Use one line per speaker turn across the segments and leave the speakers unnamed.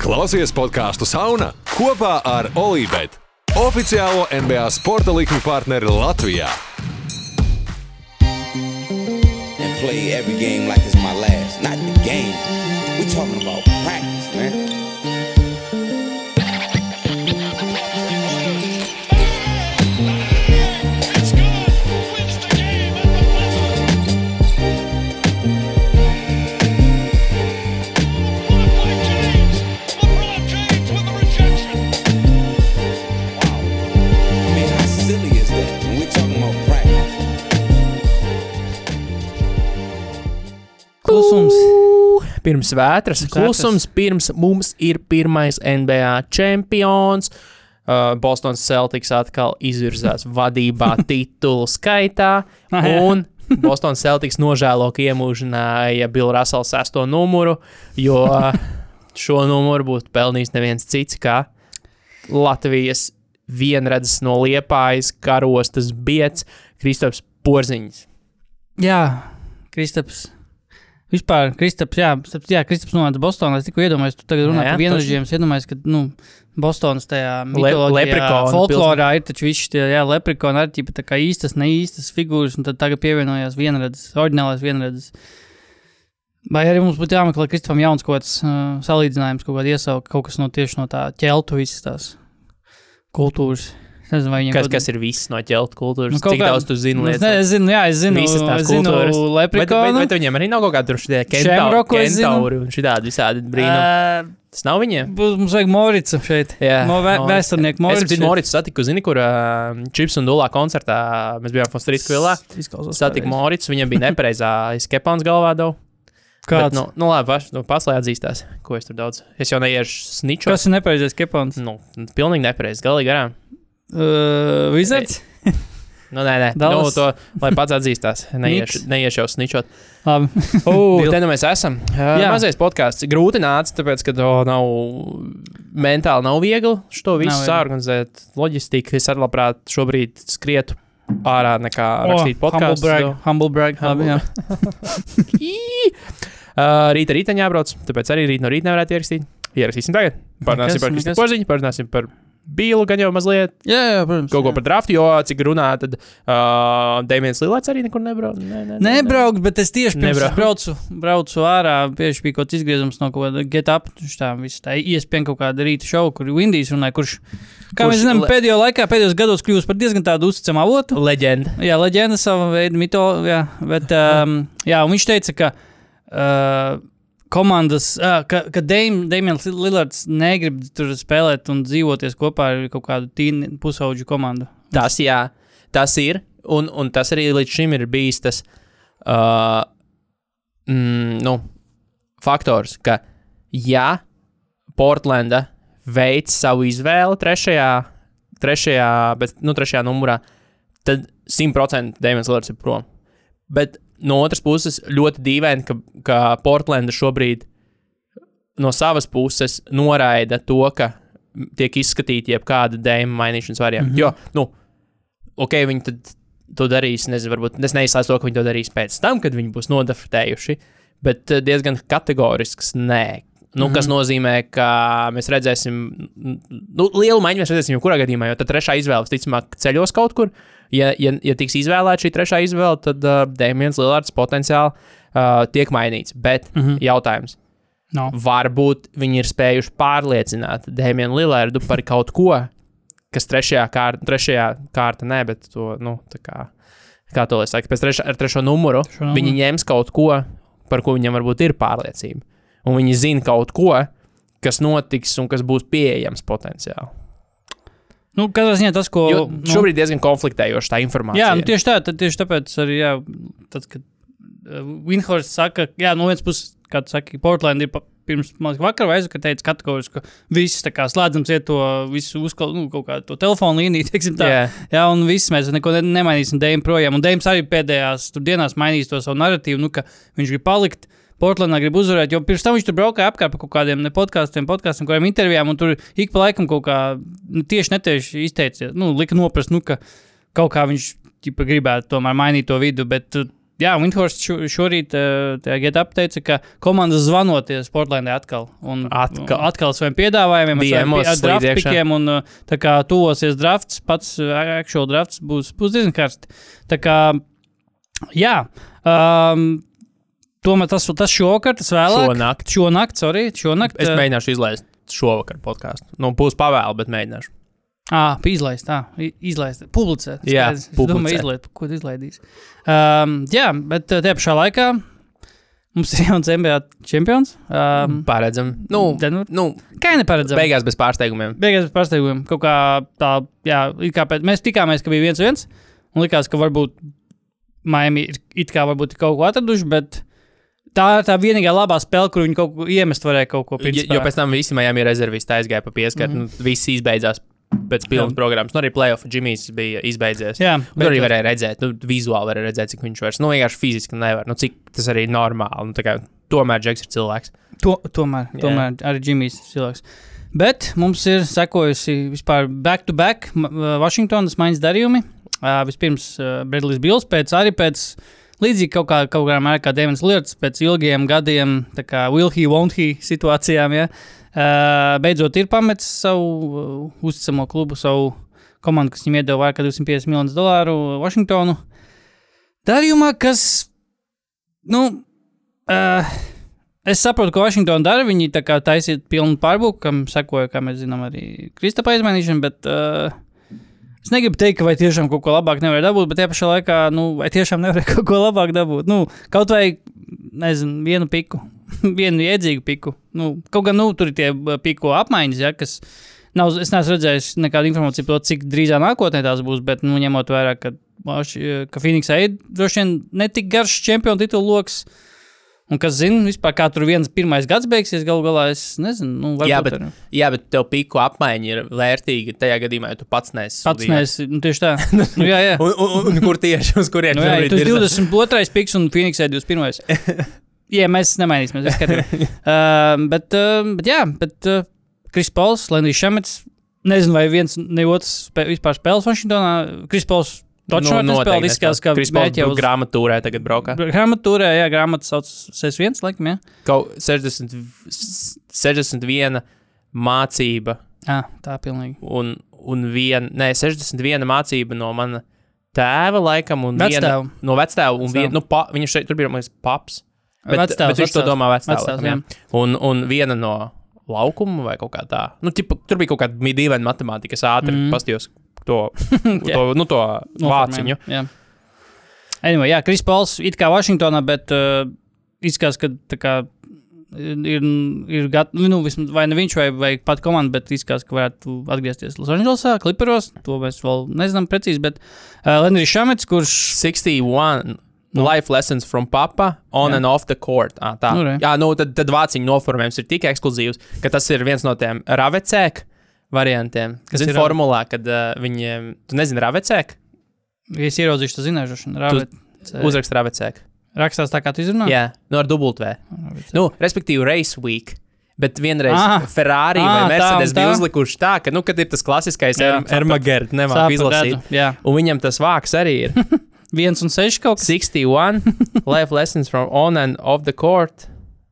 Klausies podkāstu Sauna kopā ar Olivetu, oficiālo NBA sporta likuma partneri Latvijā.
play every game like it's my last. Not the game. We talking about practice,
Klusums.
Pirms vētras, klusums, pirms mums ir pirmais NBA čempions. Uh, Bostonas Celtics atkal izvirzās vadībā titulu skaitā.
Ah.
Un Bostonas Celtics nožēlo, ka iemūžināja Bill Russell sesto numuru, jo šo numuru būtu pelnījis neviens cits kā Latvijas vienredzes no liepājas karostas biets Kristaps Porziņš.
Jā, Kristaps. Vispār, Kristaps, jā, jā Kristaps nonāca Bostonā. Es tikko iedomājos, tu tagad runā
Jā, jā,
par vienrežģiem. Es iedomājos, ka, nu, Bostonas tajā
leprikonu
folklorā ir taču visi šie, jā, leprikoni arī ķipa tā kā īstas, ne īstas figūras, un tad tagad pievienojās vienredzes, oriģinālais vienredzes. Vai arī mums būtu jāmeklē Kristupam jauns kaut kāds uh, salīdzinājums, kaut kāda iesauka, kaut kas no tieši no tā ķeltu visas tās kultūras. Es nezinu,
Kas,
kaut-
kas ir viss no ķeltu kultūras?
Nu,
Cik
kā-
daudz tu zini
Nu, Es,
lietas?
ne, es zinu, jā, es zinu,
Visas tās
es zinu
kultūras. Bet, bet,
leprikonu.
bet viņiem arī nav kaut kāda
es zinu.
kentauri un šitādi visādi brīnumi.
Ā,
Tas nav viņiem.
Mums vajag Moricu šeit.
Jā,
No vē,
Moricu.
vēsturnieku
Es
Moricu.
biju Morits satiku, zini, kur uh, Čips un Dulā koncertā mēs bijām Fostrīt Kvilā.
Izklausās
Satiku. Morits, viņam bija nepareizā skepāns galvā daudz.
Kāds?
Nu, nu labi, paš, nu, paslēdz atzīstās, ko es tur daudz. Es jau neiešu sniču.
Kas ir nepareizais kepons?
Nu, pilnīgi nepareizi, galīgi garām.
Uh, Wizards?
Nu, nē, nē, nu,
Dallas.
to, lai pats atzīstās. Neiešu, neiešu jau sničot.
Labi.
Uh, te nu mēs esam. Uh,
Jā.
mazais podkāsts. Grūti nāca, tāpēc, ka to nav mentāli nav viegli šo visu sāorganizēt. Loģistika, es arī labprāt šobrīd skrietu ārā nekā
O,
rakstīt
Humble
podkāstu.
brag. Humble brag. Labi, jā.
Uh, rīta rītaņā jābrauc, tāpēc arī rīt no rīta nevarētu ierakstīt. Ierakstīsim tagad. Parunāsim par Kristu. Porziņu, parunāsim par Bīlu, gan jau mazliet
jā, jā, protams.
kaut ko par draftu, jo cik runā, tad uh, Dēmons Lilets arī nekur nebrauc. Ne, ne, ne, ne.
Nebraukt, bet es tieši pirms
Nebraukt.
es braucu, braucu ārā. Tieši bija kaut kāds izgriezums no kaut kāda get up. Tā visu tā iespēja kaut kāda rīta šovu, kur Indijas runāja, kurš, kā
Kurš
mēs zinām,
le-
pēdējo laikā, pēdējos gados kļūst par diezgan tādu uzticamu avotu.
Leģenda.
Jā, leģenda sava veida mito, jā, bet um, jā, un viņš teica, ka uh, komandas, ka, ka Dēmons Lillards negrib tur spēlēt un dzīvoties kopā ar kaut kādu tīnu pusauģu komandu.
Tas, jā, tas ir. Un, un tas arī līdz šim ir bijis tas uh, mm, nu, faktors, ka ja Portlanda veids savu izvēli trešajā, trešajā, bet, nu, trešajā numurā, tad 100% Dēmons Lords ir prom. Bet no otras puses, ļoti dīvaini, ka, ka Portlanda šobrīd no savas puses noraida to, ka tiek izskatīta jebkāda dēma mainīšanas varianta. Mm -hmm. Jo, nu, ok, viņi tad to darīs, nezinu, varbūt es neizslēdzu to, ka viņi to darīs pēc tam, kad viņi būs nodafrtējuši, bet eh, diezgan kategorisks nē. Nu, mm -hmm. Kas nozīmē, ka mēs redzēsim, nu, lielu maiņu mēs redzēsim jebkurā gadījumā, jo tad trešā izvēle visticamāk ceļos kaut kur. Ja, ja, ja tiks izvēlēta šī trešā izvēle, tad uh, Dēmons Lillards potenciāli uh, tiek mainīts. Bet mm -hmm. jautājums,
No.
varbūt viņi ir spējuši pārliecināt Dēmonu Lillardu par kaut ko, kas trešajā kārtā, trešajā kārtā, ne, bet to, nu, kā, kā to lai saka, pēc trešā, ar trešo numuru,
Trešo numuru.
viņi ņems kaut ko, par ko viņam varbūt ir pārliecība. Un viņi zina kaut ko, kas notiks un kas būs pieejams potenciāli.
Nu, katrā ziņā tas, ko.
Jo
nu,
šobrīd diezgan konfliktējoša tā informācija.
Jā, nu, tieši tā, tad tieši tāpēc arī, jā, tad, kad uh, Winhorsts saka, jā, no vienas puses, kā tu saki, Portland ir pa, pirms vakar vai aizvakar teica kategoriski, ka viss tā kā slēdzams iet to visu uzkal, nu, kaut kādu to telefonu līniju, teiksim tā.
Jā.
Jā, un viss mēs neko ne, nemainīsim Dēmon projām. Un Dēmons arī pēdējās dienās mainīs to savu narratīvu, nu, ka viņš grib palikt. Portlandā grib uzvarēt, jo pirms tam viņš tur braukāja apkārt pa kaut kādiem podkāstiem, podkāstiem, kaut kādiem intervijām, un tur ik pa laikam kaut kā nu, tieši netieši izteicies, nu, lika noprast, nu, ka kaut kā viņš ķipa, gribētu tomēr mainīt to vidu, bet uh, jā, Winhorst šo, šorīt uh, tajā GetUp teica, ka komandas zvanoties Portlandē atkal. Un,
Atkal.
atkal saviem piedāvājumiem, ar draftpikiem, un uh, tā kā tuvosies drafts, pats actual drafts būs, būs diezgan karsts. Tā kā, jā, um, tomēr tas, tas šovakar, tas vēlāk.
Šonakt.
Šonakt, sorry, šonakt.
Es
uh,
mēģināšu izlaist šovakar podkāstu. Nu, būs pavēlu, bet mēģināšu.
Ah, izlaist, tā, izlaist, publicēt.
Jā,
Skaidrs. Es domāju,
publicēt.
izlaist, ko tu izlaidīs. Um, jā, bet uh, tajā pašā laikā mums ir jauns NBA čempions. Um,
Paredzam. Nu,
Denver?
nu
kā neparedzam?
beigās bez pārsteigumiem.
Beigās bez pārsteigumiem. Kaut kā tā, jā, kā pēc, mēs tikāmies, ka bija viens viens, un likās, ka varbūt Miami ir it kā varbūt kaut ko atraduši, bet tā ir tā vienīgā labā spēle, kur viņi kaut ko iemest varēja kaut ko
Jo,
pirms.
jo pēc tam visi Miami rezervisti aizgāja pa pieskaru. Mm. Nu, viss izbeidzās pēc pilnas programmas. Nu, arī playoff Džimijs bija izbeidzies.
Jā,
Tur arī varēja redzēt, nu, vizuāli varēja redzēt, cik viņš vairs, nu, vienkārši fiziski nevar. Nu, cik tas arī ir normāli. Nu, kā, tomēr Džeks ir cilvēks.
To, tomēr,
Jā.
tomēr arī Džimijs ir cilvēks. Bet mums ir sekojusi vispār back-to-back uh, Vašingtonas maiņas darījumi. Uh, vispirms uh, Bredlijs Bills, pēc arī pēc līdzīgi kaut, kā, kaut kādā mērā kā Devins Lirts, pēc ilgiem gadiem, tā kā will he, won't he situācijām, ja, beidzot ir pametis savu uzticamo klubu, savu komandu, kas viņam iedeva vairāk kā 250 miljonus dolāru Vašingtonu. Darījumā, kas, nu, uh, Es saprotu, ko Vašingtona dara. Viņi taisīja pilnu pārbūku, kam sekoja, kā mēs zinām, arī Kristapa izmainīšana. Bet uh, es negribu teikt, ka vai tiešām kaut ko labāk nevar dabūt, bet tajā pašā laikā, nu, vai tiešām nevar kaut ko labāk dabūt. Nu, kaut vai, nezinu, vienu piku, vienu iedzīgu piku. Nu, kaut gan, nu, tur ir tie uh, piku apmaiņas, ja, kas. Nav, es neesmu redzējis nekādu informāciju par to, cik drīzā nākotnē tās būs, bet, nu, ņemot vērā, ka, Vaš- ka Phoenixā ir droši vien netik garš čempionu titulu lokus. Un kas zina, vispār kā tur viens pirmais gads beigsies, galu galā es nezinu. Nu,
Jā, bet,
ar-
jā, bet tev piku apmaiņa ir vērtīga tajā gadījumā, ja tu pats nesi.
pats neesi. Nu, tieši tā. nu, jā, jā.
Un, un, un kur tieši uz kurien
Nu, jā, tas
ir?
22. piks un Phoenixē 21. jā, mēs nemainīsimies. mēs skatāmies. uh, bet, uh, bet, jā, bet uh, Kris Pauls, Lendijs Šemets. Nezinu, vai viens ne otrs spē, vispār spēlēs Vašingtonā. Kris Pauls toču nu, nespēlē. Izskatās, ka
Krispāls
jau uz
grāmatūrē tagad braukā.
grāmatūrē, jā, grāmata sauc S1, laikam, jā.
Kaut 60, 61 mācība
Ah, tā pilnīgi.
un, un vien, nē, 61 mācība no mana tēva, laikam, un viena
Vectēva.
no vectēva, un vien, nu, pa, viņš šeit tur bija, man liekas, paps. Bet,
Vectēvs,
bet viņš to
vectēvs.
domā vectēvs.
Vectēvs,
laikam, jā. Un, un viena no laukuma vai kaut kā tā. Nu, tipa, tur bija kaut kāda dīvaina matemātika, es ātri mm. pastījos to,
Jā.
to, nu, to vāciņu.
Jā. Anyway, jā, Kris Pauls it kā Vašingtonā, bet uh, izskatās, ka kā ir, ir gatavi, nu, vismaz, vai ne viņš, vai, vai pat komanda, bet izskatās, ka varētu atgriezties Losandželosā, Clipperos. To mēs vēl nezinām precīzi, bet uh, Lenrijs Šamets, kurš
61
Nu.
life lessons from papa on
Jā.
and off the court. Ah, tā.
Nu, re.
Jā, nu, tad, tad vāciņu noformējums ir tik ekskluzīvs, ka tas ir viens no tiem ravecēk variantiem.
Kas
Kas ir
ir
formulā, kad uh, viņiem, tu nezini, ravecēk?
ja es ieraudzīšu, to zināšu.
Uzrakst ravecēk.
Rakstās tā, kā tu izrunā.
Jā, nu ar dubultvē. Nu, respektīvi, race week. Bet vienreiz
Ah.
Ferrari
Ah,
vai
tā
Mercedes
un
bija
tā.
uzlikuši tā, ka, nu, kad ir tas klasiskais
Jā,
er, Ermagerd, nemāk izlasīt.
Jā,
Un viņam tas vārks arī ir
viens un seši kaut kas.
61 life lessons from on and off the court.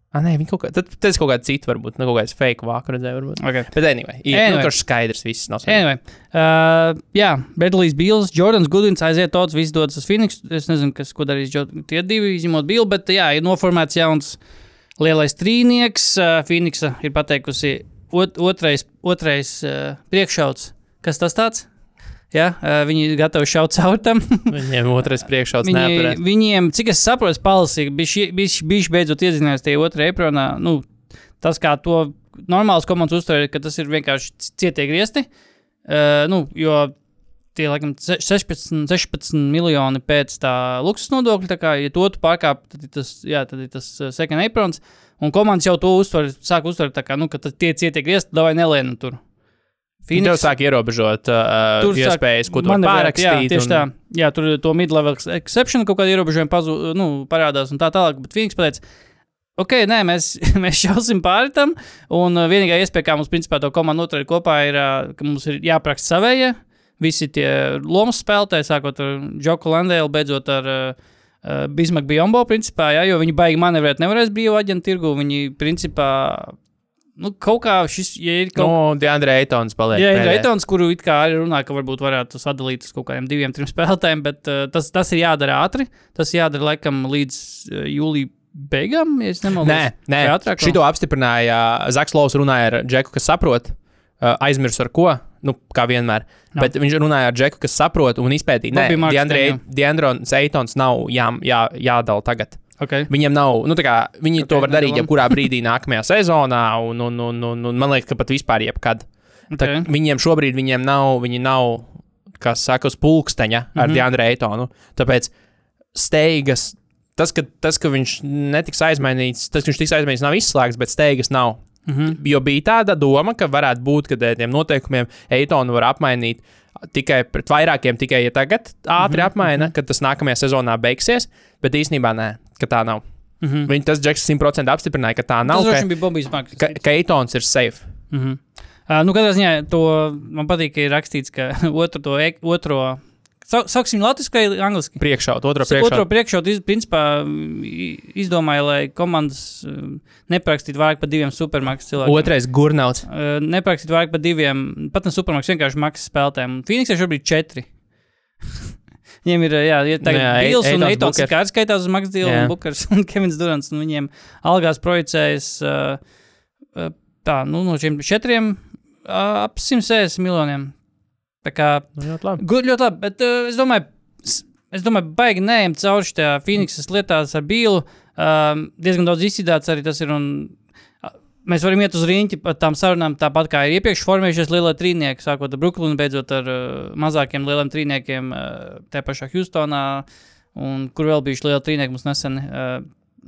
Ah, nē, viņi kaut kā, tad tas kaut kāda cita varbūt, nu, kaut kāds fake vāku redzēja, varbūt.
Okay.
Bet anyway, ir,
Anyway.
nu, skaidrs, viss nav svarīgi.
Anyway, uh, jā, Bredlijs Bills, Jordans Gudins aiziet tots, viss dodas uz Phoenix. Es nezinu, kas, ko darīs Jo- tie divi, izņemot Billu, bet jā, ir noformēts jauns lielais trīnieks. Uh, Phoenixa ir pateikusi ot, otrais, otrais uh, priekšauts. Kas tas tāds? Uh, viņi ir gatavi šaut caur tam.
Viņiem otrais priekšauts
Viņi,
neapturēs.
viņiem, cik es saprotu, palasīgi, bija beidzot iezinājās tie otrajā apronā. Nu, tas, kā to normāls komandas uztver, ka tas ir vienkārši cietie griezti. Uh, nu, jo tie, laikam, se- 16, 16 miljoni pēc tā luksus nodokļa, tā kā, ja to tu pārkāp, tad ir tas, jā, tad ir tas second aprons. Un komandas jau to uztver, sāk uztvert kā, nu, ka tie cietie griezti, vai nelēna tur.
Viņi tev sāk ierobežot uh,
Tur sāk
iespējas, ko tu vari pārrakstīt.
Jā, tieši
un-
tā. Jā, tur to mid-level exception kaut kāda ierobežojuma pazu, nu, parādās un tā tālāk. Bet Phoenix pateica, ok, nē, mēs, mēs šausim pāri tam. Un uh, vienīgā iespēja, kā mums principā to komandu noturēt kopā, ir, uh, ka mums ir jāapraksta savējie. Visi tie lomas spēlētāji, sākot ar Džoku Landēlu, beidzot ar uh, uh, Bismarck Biombo, principā, jā, jo viņi baigi manevrēt nevarēs brīvā aģenta tirgu. Viņi, principā, nu, kaut kā šis, ja ir kaut
Nu, Deandre Eitons paliek.
Jā, ir. Reitons, kuru it kā arī runā, ka varbūt varētu sadalīt uz kaut kādiem diviem, trim spēlētājiem, bet uh, tas, tas ir jādara ātri. Tas jādara laikam līdz uh, jūlijā beigām, ja es nemaldos.
Nē, nē.
Ātrāk?
Šito apstiprināja Zaks Lovs, runāja ar Džeku, kas saprot. Aizmirsu ar ko, nu, kā vienmēr.
Jā.
Bet viņš runāja ar Džeku, kas saprot un izpētīja. Nē. Deandrons Eitons nav jā, jā, jādala tagad.
Okay.
Viņiem nav, nu, tā kā viņi
Ok,
okay, to var darīt jebkurā brīdī nākamajā sezonā, un, un, un, un, un man liekas, ka pat vispār jebkad. Okay.
Okay.
Viņiem šobrīd viņiem nav, viņi nav, kas saka, uz pulksteņa ar mm. -hmm. Deandre Eitonu. Tāpēc steigas, tas, ka, tas, ka viņš netiks aizmainīts, tas, ka viņš tiks aizmainīts, nav izslēgts, bet steigas nav.
Mm -hmm.
Jo bija tāda doma, ka varētu būt, ka dēļ tiem noteikumiem Eitonu var apmainīt tikai pret vairākiem, tikai ja tagad ātri mm -hmm. apmaina, kad tas nākamajā sezonā beigsies, bet īstenībā nē, ka tā nav.
Mm -hmm.
Viņi tas Džeks simtprocentīgi apstiprināja, ka tā nav.
Tas
Ka,
bija Bobijs Marks.
ka, ka Eitons ir safe.
Mm -hmm. uh, nu, katrā ziņā to man patīk, ka ir rakstīts, ka otru to ek- otro. Sa- Sauksim latviešu vai angliski?
Priekšaut, otro
Priekšā. Otro
priekšaut.
iz, principā izdomāja, lai komandas neparakstītu vairāk par diviem supermaksas cilvēkiem.
Otrais gurnauts.
Uh, neparakstītu vairāk par diviem, pat ne supermaksas, vienkārši maksas spēlētājiem. Phoenixai šobrīd četri. Viņiem ir, jā, ir tagad
jā,
Bils un
Eitons,
kā arī skaitās uz Maks Dīlu un Bukers un Kevins Durants, un viņiem algās projicējas uh, tā, nu, no šiem četriem uh, ap 160 miljoniem. Tā kā
Nu, ļoti labi.
Good, ļoti labi, bet uh, es domāju, es domāju, baigi neejam cauri šajā Phoenixas lietās ar Bīlu. Um, diezgan daudz izsīdāts arī tas ir. Un, mēs varam iet uz rīņķi par tām sarunām, tāpat kā ir iepriekš formējušies lielie trīnieki, sākot ar Brooklynu, beidzot ar uh, mazākiem lieliem trīniekiem, uh, tā pašā Houstonā, un kur vēl bijuši lieli trīnieki mums nesen. Uh,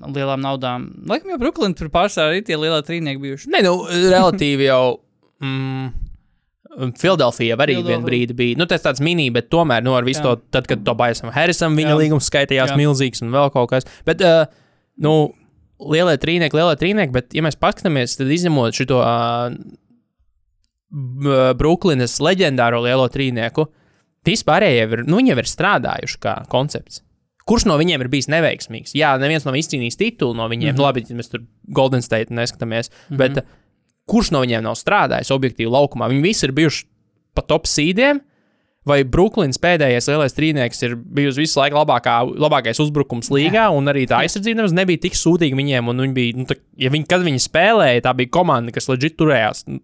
Lielām naudām. Laikam jau Brooklyna tur pārsvarā ir tie lielie trīnieki bijuši.
Nē, nu, relatīvi jau. Mm, Filadelfija arī vienā brīdī bija. Nu, tas tāds mini, bet tomēr, nu, ar visu
Jā.
to, tad, kad to baisam Harrisam, viņa
Jā.
līgums skaitījās
Jā.
milzīgs un vēl kaut kas. Bet, uh, nu, lielie trīnieki, lielie trīnieki, bet, ja mēs paskatāmies, tad izņemot šo uh, Brooklynas leģendāro lielo trīnieku, vispārējie ir, nu, jau ir strādājuši kā koncepts. Kurš no viņiem ir bijis neveiksmīgs? Jā, neviens nav izcīnījis titulu no viņiem. Mm. -hmm. Labi, ja mēs tur Golden State neskatāmies. Mm -hmm. Bet kurš no viņiem nav strādājis objektīvi laukumā? Viņi visi ir bijuši pa top sīdiem. Vai Brooklynas pēdējais lielais trīnieks ir bijusi visu laiku labākā, labākais uzbrukums līgā, un arī tā aizsardzība nemaz nebija tik sūdīga viņiem. un Viņi bija, nu, tā, ja viņi, kad viņi spēlēja, tā bija komanda, kas leģit turējās nu,